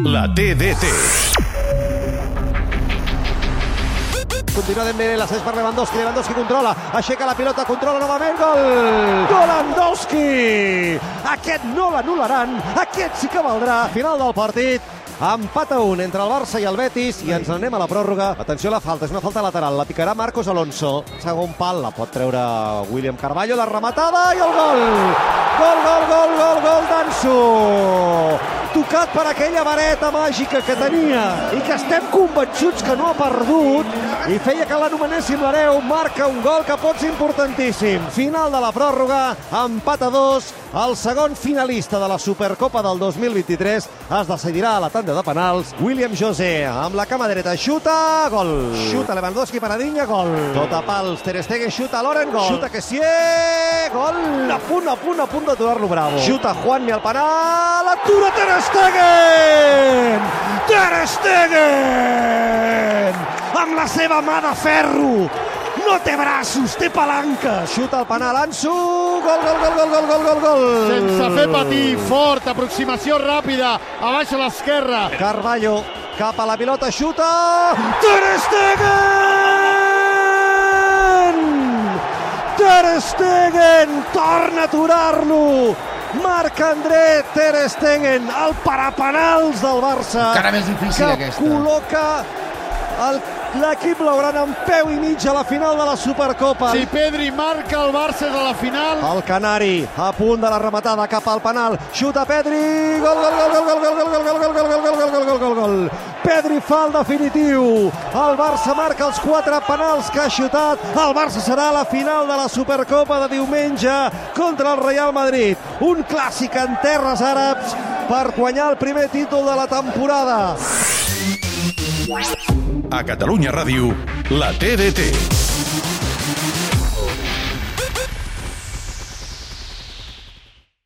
La TDT. Continua Dembélé, la per Lewandowski, Lewandowski controla, aixeca la pilota, controla novament, gol! Golandowski! Aquest no l'anul·laran, aquest sí que valdrà. Final del partit, empat a un entre el Barça i el Betis i ens n'anem a la pròrroga. Atenció a la falta, és una falta lateral, la picarà Marcos Alonso. Segon pal, la pot treure William Carballo, la rematada i el gol! Gol, gol, gol, gol, gol d'Anso! Tocat per aquella vareta màgica que tenia i que estem convençuts que no ha perdut i feia que l'anomenéssim l'hereu, marca un gol que pot ser importantíssim. Final de la pròrroga, empat a dos, el segon finalista de la Supercopa del 2023 es decidirà a la tanda de penals. William José amb la cama dreta xuta, gol. Xuta Lewandowski, Paradinha, gol. Tot a pals, Ter Stegen xuta Loren, gol. Xuta Kessié, gol. A punt, a punt, a punt d'aturar-lo Bravo. Xuta Juanmi al penal, atura Ter Stegen! Stegen! Ter Stegen! Amb la seva mà de ferro! No té braços, té palanca! Xuta el penal, Ansu! Gol, gol, gol, gol, gol, gol, gol, gol! Sense fer patir, fort, aproximació ràpida, a baix a l'esquerra. Carballo, cap a la pilota, xuta! Ter Stegen! Ter Stegen torna a aturar-lo! Marc André Ter Stegen, el parapenals del Barça. Encara més difícil, que aquesta. col·loca el- l'equip blaugrana en peu i mig a la final de la Supercopa. Si Pedri marca el Barça a la final, El Canari, a punt de la rematada cap al penal. Xuta Pedri. Gol, gol, gol, gol, gol, gol, gol, gol, gol, gol, gol, gol, gol, gol, gol, gol, gol, gol. Pedri fa el definitiu. El Barça marca els quatre penals que ha xutat. El Barça serà a la final de la Supercopa de diumenge contra el Real Madrid. Un clàssic en terres àrabs per guanyar el primer títol de la temporada. A Catalunya Ràdio, la TDT.